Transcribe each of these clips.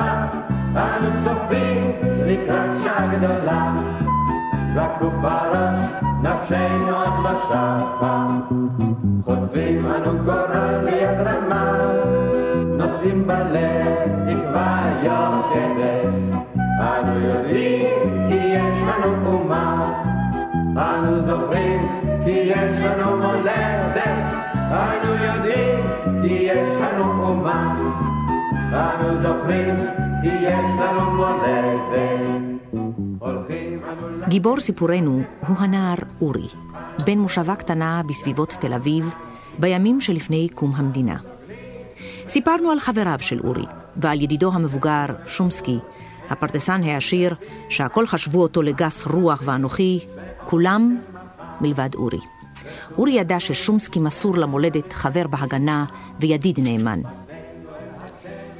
שחה. אנו צופים לקראת שעה גדולה, זקוף הראש, נפשנו עוד לא שחה. חוטפים אנו גורל ביד רמה, נושאים בלב תקווה יוקדת. אנו יודעים כי יש לנו אומה, אנו זוכרים כי יש לנו מולדת. אנו יודעים כי יש לנו אומה, אנו זוכרים כי יש לנו מולדת. גיבור סיפורנו הוא הנער אורי, בן מושבה קטנה בסביבות תל אביב, בימים שלפני קום המדינה. סיפרנו על חבריו של אורי, ועל ידידו המבוגר, שומסקי, הפרדסן העשיר, שהכל חשבו אותו לגס רוח ואנוכי, כולם מלבד אורי. אורי ידע ששומסקי מסור למולדת חבר בהגנה וידיד נאמן.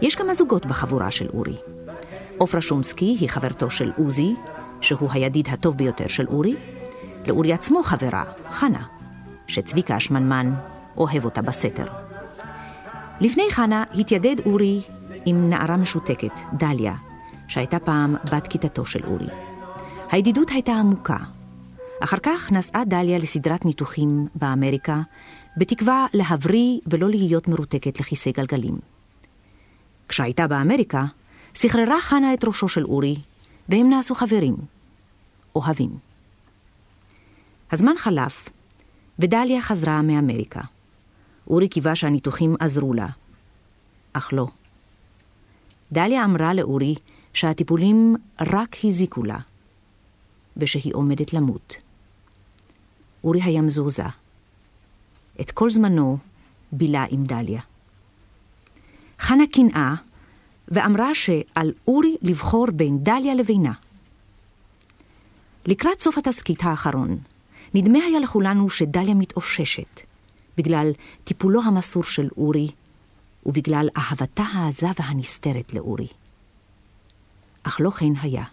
יש כמה זוגות בחבורה של אורי. עופרה שומסקי היא חברתו של עוזי, שהוא הידיד הטוב ביותר של אורי. לאורי עצמו חברה, חנה, שצביקה השמנמן אוהב אותה בסתר. לפני חנה התיידד אורי עם נערה משותקת, דליה, שהייתה פעם בת כיתתו של אורי. הידידות הייתה עמוקה. אחר כך נסעה דליה לסדרת ניתוחים באמריקה, בתקווה להבריא ולא להיות מרותקת לכיסא גלגלים. כשהייתה באמריקה, סחררה חנה את ראשו של אורי, והם נעשו חברים, אוהבים. הזמן חלף, ודליה חזרה מאמריקה. אורי קיווה שהניתוחים עזרו לה, אך לא. דליה אמרה לאורי שהטיפולים רק הזיקו לה, ושהיא עומדת למות. אורי היה מזועזע. את כל זמנו בילה עם דליה. חנה קנאה ואמרה שעל אורי לבחור בין דליה לבינה. לקראת סוף התסכית האחרון, נדמה היה לכולנו שדליה מתאוששת, בגלל טיפולו המסור של אורי, ובגלל אהבתה העזה והנסתרת לאורי. אך לא כן היה.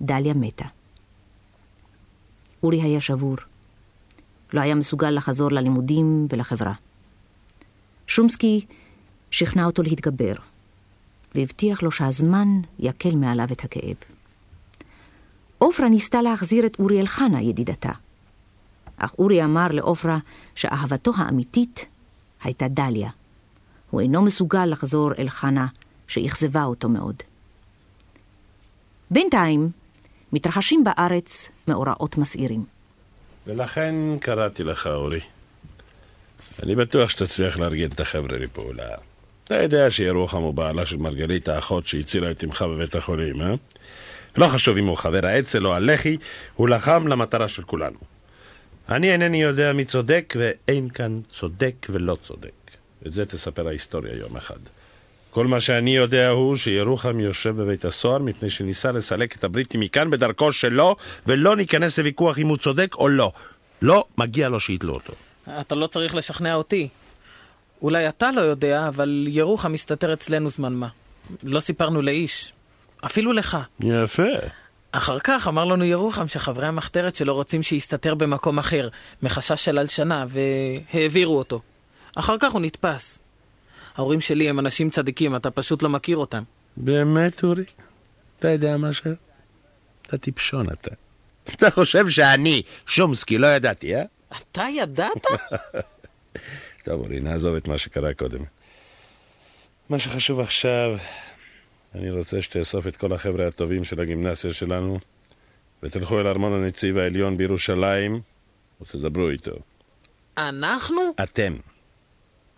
דליה מתה. אורי היה שבור. לא היה מסוגל לחזור ללימודים ולחברה. שומסקי שכנע אותו להתגבר, והבטיח לו שהזמן יקל מעליו את הכאב. עופרה ניסתה להחזיר את אורי אל חנה, ידידתה. אך אורי אמר לעופרה שאהבתו האמיתית הייתה דליה. הוא אינו מסוגל לחזור אל חנה, שאכזבה אותו מאוד. בינתיים, מתרחשים בארץ מאורעות מסעירים. ולכן קראתי לך, אורי. אני בטוח שתצליח לארגן את החבר'ה לפעולה. אתה יודע שירוחם הוא בעלה של מרגלית האחות שהצילה את אמך בבית החולים, אה? לא חשוב אם הוא חבר האצ"ל או הלח"י, הוא לחם למטרה של כולנו. אני אינני יודע מי צודק, ואין כאן צודק ולא צודק. את זה תספר ההיסטוריה יום אחד. כל מה שאני יודע הוא שירוחם יושב בבית הסוהר מפני שניסה לסלק את הבריטים מכאן בדרכו שלו, ולא ניכנס לוויכוח אם הוא צודק או לא. לא מגיע לו שיתלו אותו. אתה לא צריך לשכנע אותי. אולי אתה לא יודע, אבל ירוחם מסתתר אצלנו זמן מה. לא סיפרנו לאיש. אפילו לך. יפה. אחר כך אמר לנו ירוחם שחברי המחתרת שלו רוצים שיסתתר במקום אחר, מחשש של הלשנה, והעבירו אותו. אחר כך הוא נתפס. ההורים שלי הם אנשים צדיקים, אתה פשוט לא מכיר אותם. באמת, אורי? אתה יודע משהו? אתה טיפשון אתה. אתה חושב שאני, שומסקי, לא ידעתי, אה? אתה ידעת? טוב, אורי, נעזוב את מה שקרה קודם. מה שחשוב עכשיו, אני רוצה שתאסוף את כל החבר'ה הטובים של הגימנסיה שלנו, ותלכו אל ארמון הנציב העליון בירושלים, ותדברו איתו. אנחנו? אתם.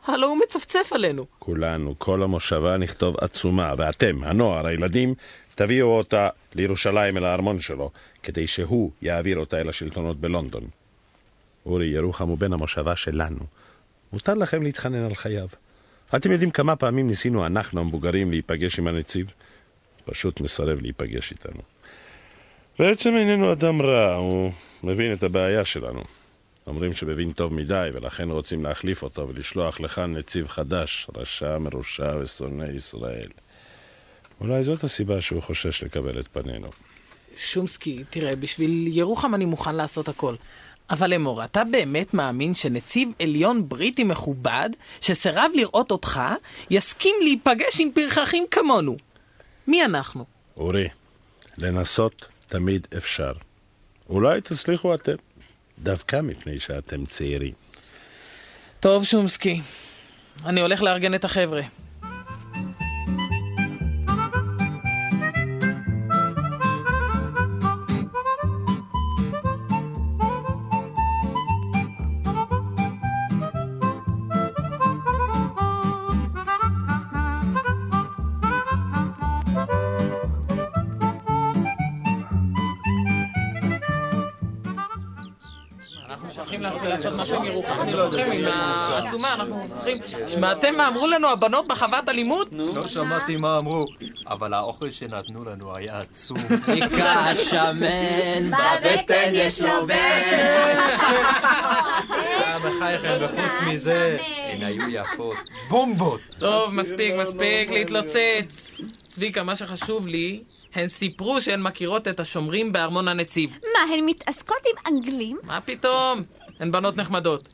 הלו הוא מצפצף עלינו. כולנו, כל המושבה נכתוב עצומה, ואתם, הנוער, הילדים, תביאו אותה לירושלים אל הארמון שלו, כדי שהוא יעביר אותה אל השלטונות בלונדון. אורי ירוחם הוא בן המושבה שלנו. מותר לכם להתחנן על חייו. אתם יודעים כמה פעמים ניסינו אנחנו המבוגרים להיפגש עם הנציב? פשוט מסרב להיפגש איתנו. בעצם איננו אדם רע, הוא מבין את הבעיה שלנו. אומרים שמבין טוב מדי, ולכן רוצים להחליף אותו ולשלוח לכאן נציב חדש, רשע, מרושע ושונא ישראל. אולי זאת הסיבה שהוא חושש לקבל את פנינו. שומסקי, תראה, בשביל ירוחם אני מוכן לעשות הכל. אבל אמור, אתה באמת מאמין שנציב עליון בריטי מכובד, שסירב לראות אותך, יסכים להיפגש עם פרחחים כמונו? מי אנחנו? אורי, לנסות תמיד אפשר. אולי תצליחו אתם, דווקא מפני שאתם צעירים. טוב, שומסקי, אני הולך לארגן את החבר'ה. לעשות משהו עם ירוחם, אנחנו הולכים עם העצומה, אנחנו הולכים... שמעתם מה אמרו לנו הבנות בחוות אלימות? לא שמעתי מה אמרו, אבל האוכל שנתנו לנו היה עצום. צביקה השמן, בבטן יש לו בטן. בחייכם, וחוץ מזה, הן היו יפות. בומבות! טוב, מספיק, מספיק להתלוצץ. צביקה, מה שחשוב לי, הן סיפרו שהן מכירות את השומרים בארמון הנציב. מה, הן מתעסקות עם אנגלים? מה פתאום? הן בנות נחמדות.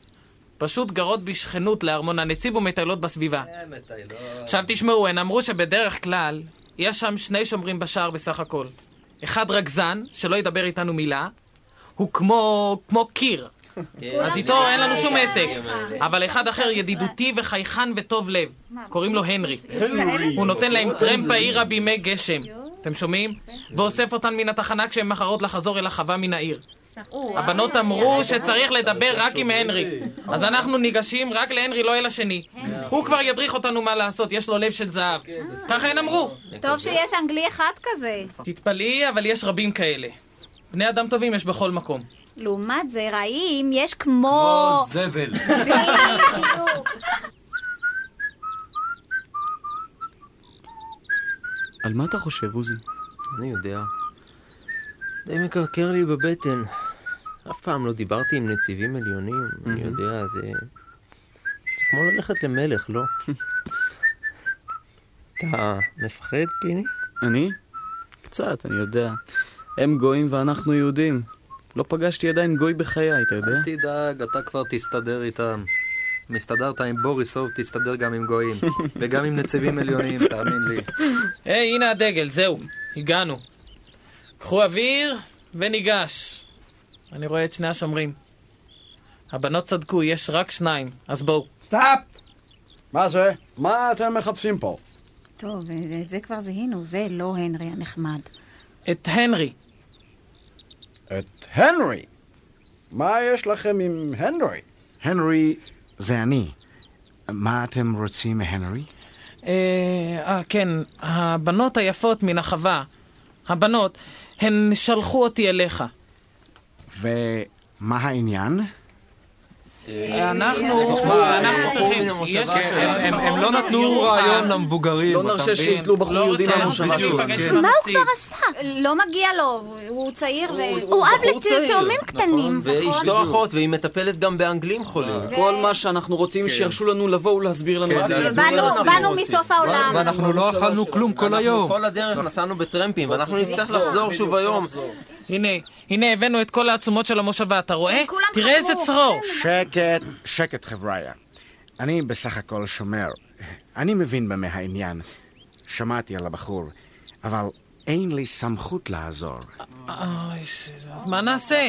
פשוט גרות בשכנות לארמון הנציב ומטיילות בסביבה. עכשיו תשמעו, הן אמרו שבדרך כלל יש שם שני שומרים בשער בסך הכל. אחד רגזן, שלא ידבר איתנו מילה, הוא כמו, כמו קיר. אז איתו אין לנו שום עסק. אבל אחד אחר ידידותי וחייכן וטוב לב. קוראים לו הנרי. הוא נותן להם טרמפ העירה בימי גשם. אתם שומעים? ואוסף אותן מן התחנה כשהן מחרות לחזור אל החווה מן העיר. הבנות אמרו שצריך לדבר רק עם הנרי. אז אנחנו ניגשים רק להנרי, לא אל השני. הוא כבר ידריך אותנו מה לעשות, יש לו לב של זהב. ככה הן אמרו. טוב שיש אנגלי אחד כזה. תתפלאי, אבל יש רבים כאלה. בני אדם טובים יש בכל מקום. לעומת זה, רעים יש כמו... זבל. על מה אתה חושב, עוזי? אני יודע. די מקרקר לי בבטן. אף פעם לא דיברתי עם נציבים עליונים, אני יודע, זה... זה כמו ללכת למלך, לא? אתה מפחד, פיני? אני? קצת, אני יודע. הם גויים ואנחנו יהודים. לא פגשתי עדיין גוי בחיי, אתה יודע? אל תדאג, אתה כבר תסתדר איתם. אם הסתדרת עם בוריסוב, תסתדר גם עם גויים. וגם עם נציבים עליונים, תאמין לי. היי, הנה הדגל, זהו, הגענו. קחו אוויר וניגש. אני רואה את שני השומרים. הבנות צדקו, יש רק שניים, אז בואו. סטופ! מה זה? מה אתם מחפשים פה? טוב, את זה כבר זיהינו, זה לא הנרי הנחמד. את הנרי. את הנרי. מה יש לכם עם הנרי? הנרי זה אני. מה אתם רוצים מהנרי? אה, אה, כן, הבנות היפות מן החווה. הבנות, הן שלחו אותי אליך. ומה העניין? אנחנו, צריכים, הם- לא נתנו ירוחם. רעיון למבוגרים, לא נרשה? שיתלו בחור לא יהודי. להיפגש כן. עם מה הוא. כבר עשה? לא מגיע לו, הוא צעיר. הוא- אב. לתאומים קטנים. ואשתו אחות, והיא מטפלת גם באנגלים חולים. כל מה שאנחנו רוצים שירשו לנו לבוא ולהסביר לנו. כן, באנו- לנו. מסוף העולם. ואנחנו לא אכלנו כלום כל היום. היום. כל הדרך נסענו בטרמפים, ואנחנו נצטרך לחזור שוב היום. הנה, הנה הבאנו את כל העצומות של המושבה, אתה רואה? תראה איזה. צרור. שקט, שקט חבריה. אני בסך הכל שומר. אני מבין במה העניין. שמעתי על הבחור, אבל אין לי סמכות לעזור. אז מה נעשה?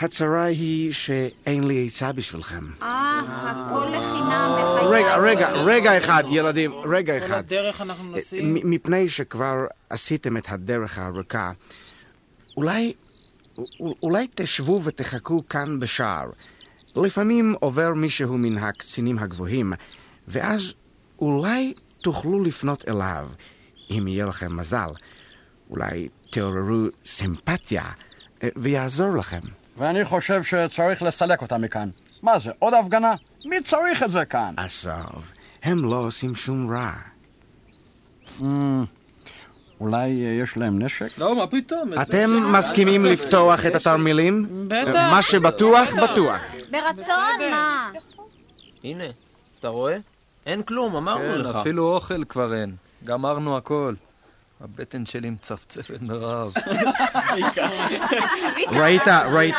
הצרה היא שאין לי עצה בשבילכם. אה, הכל לחינם בחיי. רגע, רגע, רגע אחד, ילדים, רגע כל אחד. הדרך אנחנו נסעים. מ- מפני שכבר עשיתם את הדרך הארוכה, אולי, אולי תשבו ותחכו כאן בשער. לפעמים עובר מישהו מן הקצינים הגבוהים, ואז אולי תוכלו לפנות אליו, אם יהיה לכם מזל. אולי תעוררו סימפתיה, אה, ויעזור לכם. ואני חושב שצריך לסלק אותה מכאן. מה זה, עוד הפגנה? מי צריך את זה כאן? עזוב, הם לא עושים שום רע. אמ, אולי אה, יש להם נשק? לא, מה פתאום? אתם מסכימים לפתוח את התרמילים? בטח. מה שבטוח, בטוח. ברצון, מה? הנה, אתה רואה? אין כלום, אמרנו כן, לך. אפילו אוכל כבר אין. גמרנו הכל. הבטן שלי מצפצפת מרעב. ראית, ראית,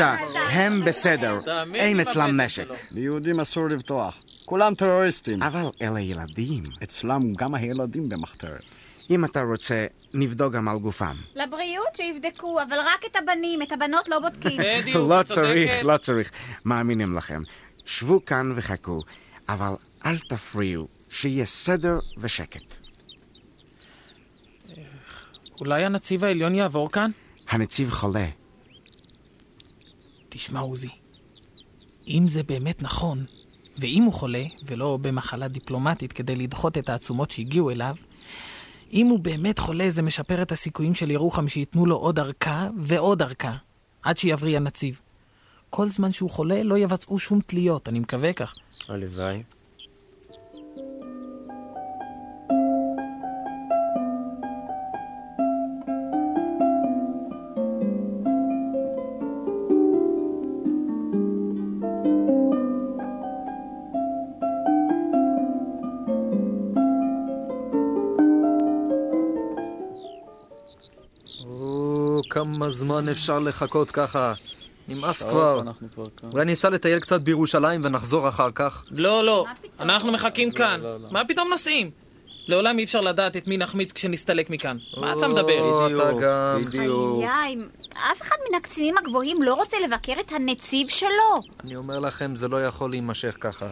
הם בסדר, אין אצלם נשק. ליהודים אסור לבטוח. כולם טרוריסטים. אבל אלה ילדים. אצלם גם הילדים במחתרת. אם אתה רוצה, נבדוק גם על גופם. לבריאות שיבדקו, אבל רק את הבנים, את הבנות לא בודקים. בדיוק, לא צודקת. צריך, לא צריך. מאמינים לכם. שבו כאן וחכו, אבל אל תפריעו, שיהיה סדר ושקט. אולי הנציב העליון יעבור כאן? הנציב חולה. תשמע, עוזי, אם זה באמת נכון, ואם הוא חולה, ולא במחלה דיפלומטית כדי לדחות את העצומות שהגיעו אליו, אם הוא באמת חולה, זה משפר את הסיכויים של ירוחם שייתנו לו עוד ארכה ועוד ארכה, עד שיבריא הנציב. כל זמן שהוא חולה, לא יבצעו שום תליות, אני מקווה כך. הלוואי. כמה זמן אפשר לחכות ככה? נמאס כבר. אולי ניסע לטייל קצת בירושלים ונחזור אחר כך? לא, לא, אנחנו מחכים כאן. מה פתאום נוסעים? לעולם אי אפשר לדעת את מי נחמיץ כשנסתלק מכאן. מה אתה מדבר? אתה גם. בדיוק. חיי, אף אחד מן הקצינים הגבוהים לא רוצה לבקר את הנציב שלו. אני אומר לכם, זה לא יכול להימשך ככה.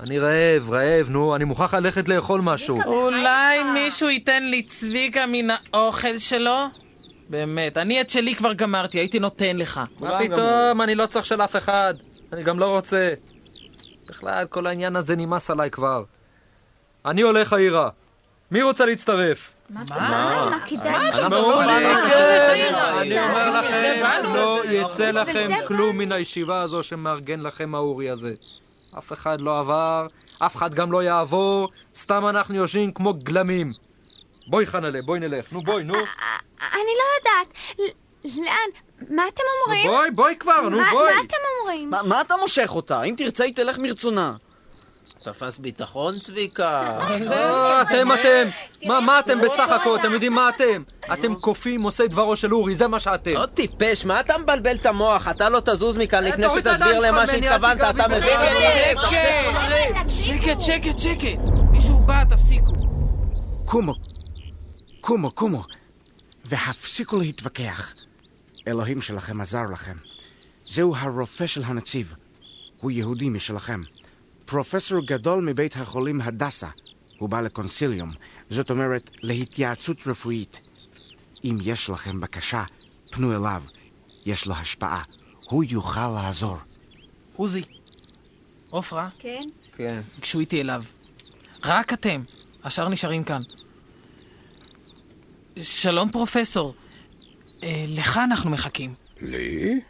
אני רעב, רעב, נו, אני מוכרח ללכת לאכול משהו. אולי מישהו ייתן לי צביקה מן האוכל שלו? באמת, אני את שלי כבר גמרתי, הייתי נותן לך. מה פתאום, אני לא צריך של אף אחד. אני גם לא רוצה. בכלל, כל העניין הזה נמאס עליי כבר. אני הולך העירה. מי רוצה להצטרף? מה? מה כדאי? אני אומר בשביל זה לכם, באנו. לא יצא לכם זה כלום מן הישיבה הזו שמארגן לכם האורי הזה. אף אחד לא עבר, אף אחד גם לא יעבור, סתם אנחנו יושבים כמו גלמים. בואי חנלה, בואי נלך. נו בואי, נו. אני לא יודעת. לאן? מה אתם אומרים? בואי, בואי כבר, נו בואי. מה אתם אומרים? מה- אתה מושך אותה? אם תרצה, היא תלך מרצונה. תפס ביטחון, צביקה? אה, אתם, אתם. מה, מה אתם בסך הכל? אתם יודעים מה אתם? אתם קופים עושי דברו של אורי, זה מה שאתם. לא טיפש, מה אתה מבלבל את המוח? אתה לא תזוז מכאן לפני שתסביר למה שהתכוונת, אתה מבין? שקט! שקט, שקט, שקט! מישהו בא, תפסיקו. קומו, קומו, קומו, והפסיקו להתווכח. אלוהים שלכם עזר לכם. זהו הרופא של הנציב. הוא יהודי משלכם. פרופסור גדול מבית החולים הדסה. הוא בא לקונסיליום, זאת אומרת, להתייעצות רפואית. אם יש לכם בקשה, פנו אליו. יש לו השפעה. הוא יוכל לעזור. עוזי, עופרה, כן? כן. גשו איתי אליו. רק אתם, השאר נשארים כאן. שלום פרופסור, אה, לך אנחנו מחכים. לי?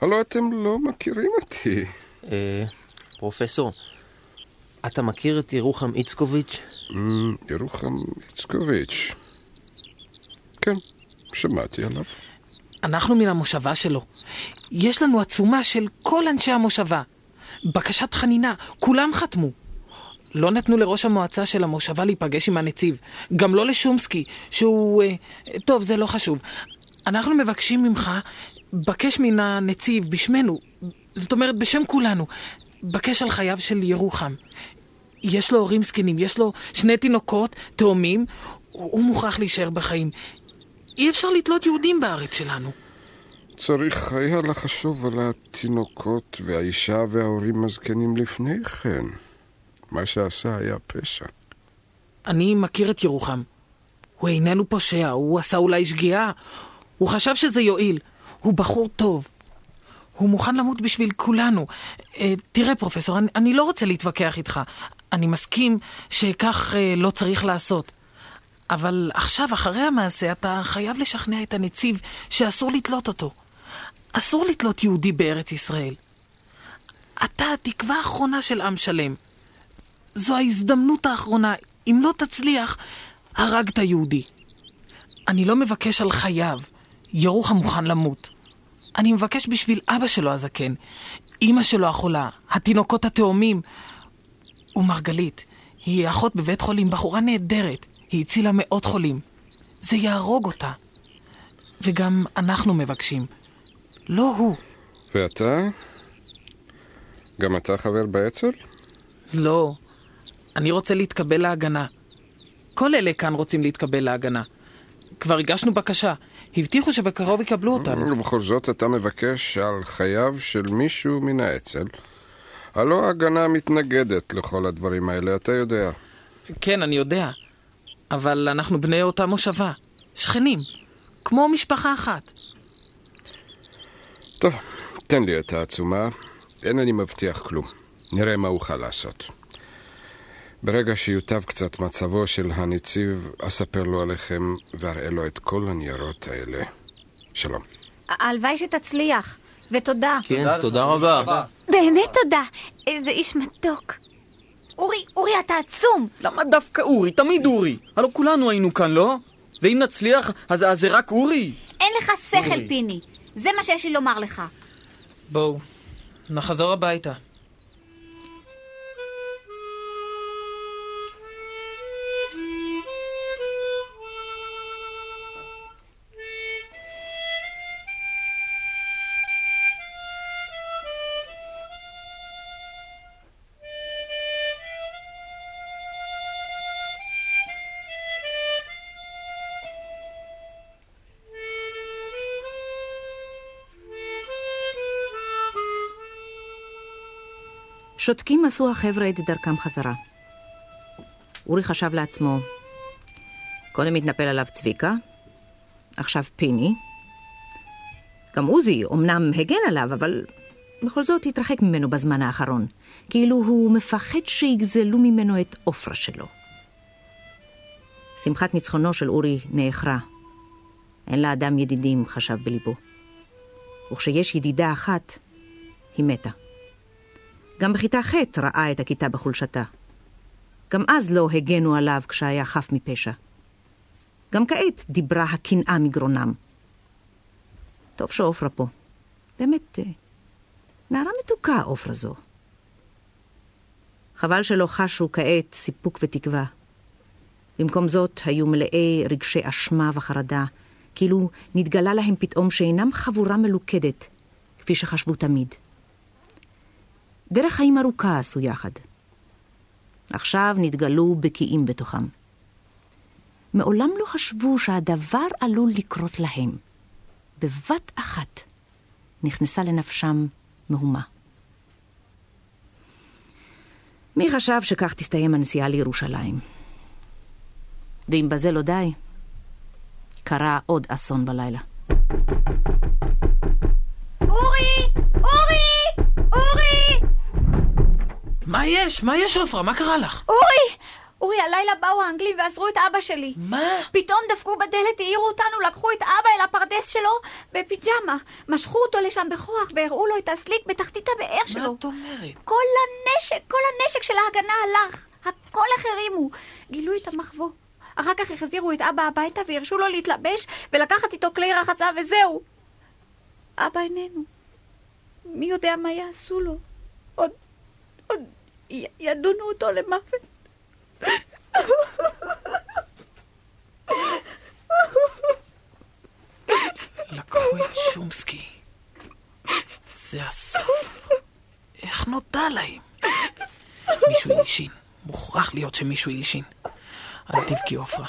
הלא אתם לא מכירים אותי. אה, פרופסור, אתה מכיר את ירוחם איצקוביץ'? אמ, ירוחם איצקוביץ'. כן, שמעתי עליו. אנחנו מן המושבה שלו. יש לנו עצומה של כל אנשי המושבה. בקשת חנינה, כולם חתמו. לא נתנו לראש המועצה של המושבה להיפגש עם הנציב. גם לא לשומסקי, שהוא... אה, טוב, זה לא חשוב. אנחנו מבקשים ממך, בקש מן הנציב בשמנו, זאת אומרת בשם כולנו, בקש על חייו של ירוחם. יש לו הורים זקנים, יש לו שני תינוקות, תאומים, הוא מוכרח להישאר בחיים. אי אפשר לתלות יהודים בארץ שלנו. צריך היה לחשוב על התינוקות והאישה וההורים הזקנים לפני כן. מה שעשה היה פשע. אני מכיר את ירוחם. הוא איננו פושע, הוא עשה אולי שגיאה. הוא חשב שזה יועיל. הוא בחור טוב. הוא מוכן למות בשביל כולנו. אה, תראה, פרופסור, אני, אני לא רוצה להתווכח איתך. אני מסכים שכך אה, לא צריך לעשות. אבל עכשיו, אחרי המעשה, אתה חייב לשכנע את הנציב שאסור לתלות אותו. אסור לתלות יהודי בארץ ישראל. אתה התקווה האחרונה של עם שלם. זו ההזדמנות האחרונה. אם לא תצליח, הרגת יהודי. אני לא מבקש על חייו. ירוחם מוכן למות. אני מבקש בשביל אבא שלו הזקן, אמא שלו החולה, התינוקות התאומים. ומרגלית, היא אחות בבית חולים, בחורה נהדרת. היא הצילה מאות חולים. זה יהרוג אותה. וגם אנחנו מבקשים. לא הוא. ואתה? גם אתה חבר באצ"ל? לא. אני רוצה להתקבל להגנה. כל אלה כאן רוצים להתקבל להגנה. כבר הגשנו בקשה. הבטיחו שבקרוב יקבלו אותנו. ובכל זאת אתה מבקש על חייו של מישהו מן האצ"ל. הלא ההגנה מתנגדת לכל הדברים האלה, אתה יודע. כן, אני יודע. אבל אנחנו בני אותה מושבה. שכנים. כמו משפחה אחת. טוב, תן לי את העצומה. אין אני מבטיח כלום. נראה מה אוכל לעשות. ברגע שיוטב קצת מצבו של הנציב, אספר לו עליכם ואראה לו את כל הניירות האלה. שלום. הלוואי שתצליח, ותודה. כן, תודה רבה. באמת תודה. איזה איש מתוק. אורי, אורי, אתה עצום. למה דווקא אורי? תמיד אורי. הלוא כולנו היינו כאן, לא? ואם נצליח, אז, אז זה רק אורי? אין לך שכל, אורי. פיני. זה מה שיש לי לומר לך. בואו, נחזור הביתה. שותקים עשו החבר'ה את דרכם חזרה. אורי חשב לעצמו, קודם התנפל עליו צביקה, עכשיו פיני. גם עוזי אמנם הגן עליו, אבל בכל זאת התרחק ממנו בזמן האחרון. כאילו הוא מפחד שיגזלו ממנו את עופרה שלו. שמחת ניצחונו של אורי נאחרה. אין לאדם ידידים, חשב בליבו. וכשיש ידידה אחת, היא מתה. גם בכיתה ח' ראה את הכיתה בחולשתה. גם אז לא הגנו עליו כשהיה חף מפשע. גם כעת דיברה הקנאה מגרונם. טוב שעופרה פה. באמת, אה, נערה מתוקה עופרה זו. חבל שלא חשו כעת סיפוק ותקווה. במקום זאת היו מלאי רגשי אשמה וחרדה, כאילו נתגלה להם פתאום שאינם חבורה מלוכדת, כפי שחשבו תמיד. דרך חיים ארוכה עשו יחד. עכשיו נתגלו בקיאים בתוכם. מעולם לא חשבו שהדבר עלול לקרות להם. בבת אחת נכנסה לנפשם מהומה. מי חשב שכך תסתיים הנסיעה לירושלים? ואם בזה לא די, קרה עוד אסון בלילה. אורי! אורי! אורי! מה יש? מה יש, עופרה? מה קרה לך? אורי! אורי, הלילה באו האנגלים ועזרו את אבא שלי. מה? פתאום דפקו בדלת, העירו אותנו, לקחו את אבא אל הפרדס שלו בפיג'מה. משכו אותו לשם בכוח והראו לו את הסליק בתחתית הבאר שלו. מה את אומרת? כל הנשק, כל הנשק של ההגנה הלך. הכל החרימו. גילו את המחבוא. אחר כך החזירו את אבא הביתה והרשו לו להתלבש ולקחת איתו כלי רחצה וזהו. אבא איננו. מי יודע מה יעשו לו? עוד, עוד ידונו אותו למוות. לקחו את שומסקי. זה הסוף. איך נודע להם? מישהו הלשין. מוכרח להיות שמישהו הלשין. אל תבכי, עופרה.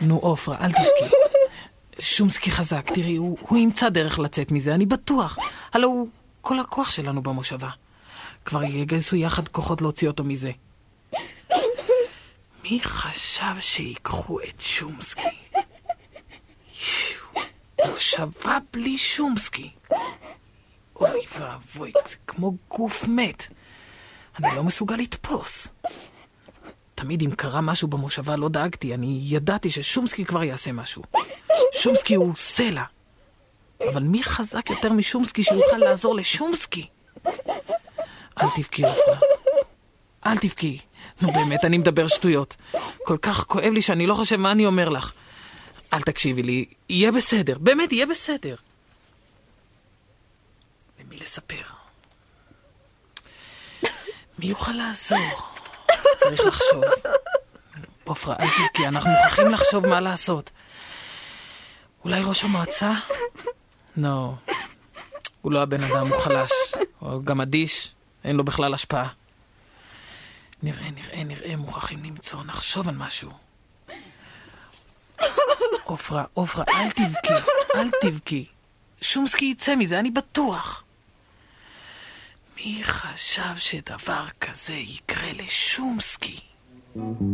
נו, עופרה, אל תבכי. שומסקי חזק, תראי, הוא, הוא ימצא דרך לצאת מזה, אני בטוח. הלו הוא כל הכוח שלנו במושבה. כבר יגייסו יחד כוחות להוציא אותו מזה. מי חשב שיקחו את שומסקי? יואו, מושבה בלי שומסקי. אוי ואבוי, זה כמו גוף מת. אני לא מסוגל לתפוס. תמיד אם קרה משהו במושבה לא דאגתי, אני ידעתי ששומסקי כבר יעשה משהו. שומסקי הוא סלע. אבל מי חזק יותר משומסקי שיוכל לעזור לשומסקי? אל תבכי, עופרה. אל תבכי. נו באמת, אני מדבר שטויות. כל כך כואב לי שאני לא חושב מה אני אומר לך. אל תקשיבי לי, יהיה בסדר, באמת, יהיה בסדר. למי לספר? מי יוכל לעזור? צריך לחשוב. עופרה, אל תבכי, אנחנו מוכרחים לחשוב מה לעשות. אולי ראש המועצה? לא. הוא לא הבן אדם, הוא חלש. הוא גם אדיש, אין לו בכלל השפעה. נראה, נראה, נראה, מוכרחים למצוא, נחשוב על משהו. עופרה, עופרה, אל תבכי, אל תבכי. שומסקי יצא מזה, אני בטוח. מי חשב שדבר כזה יקרה לשומסקי?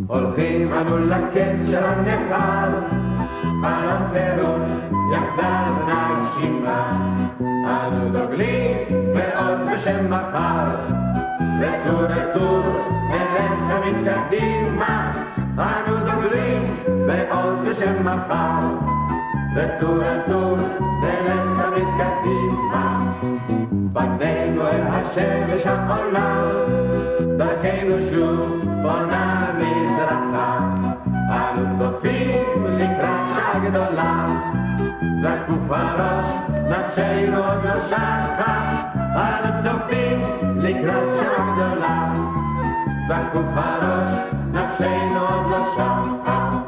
הולכים אנו לקץ של הנכר, חלום חירות יחדיו נגשימה. אנו דוגלים בעוז בשם מחר, וטור לטור נלך תמיד קדימה. אנו דוגלים בעוז בשם מחר, וטור לטור נלך תמיד קדימה. פנינו אל השמש העולה, דרכנו שוב בונה מזרחה. אנו צופים לקראת שעה גדולה, זקוף הראש, נפשנו עוד לא שחה. אנו צופים לקראת שעה גדולה, זקוף הראש, נפשנו עוד לא שחה.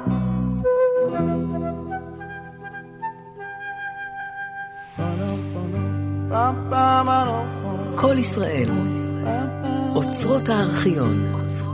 כל ישראל, אוצרות הארכיון.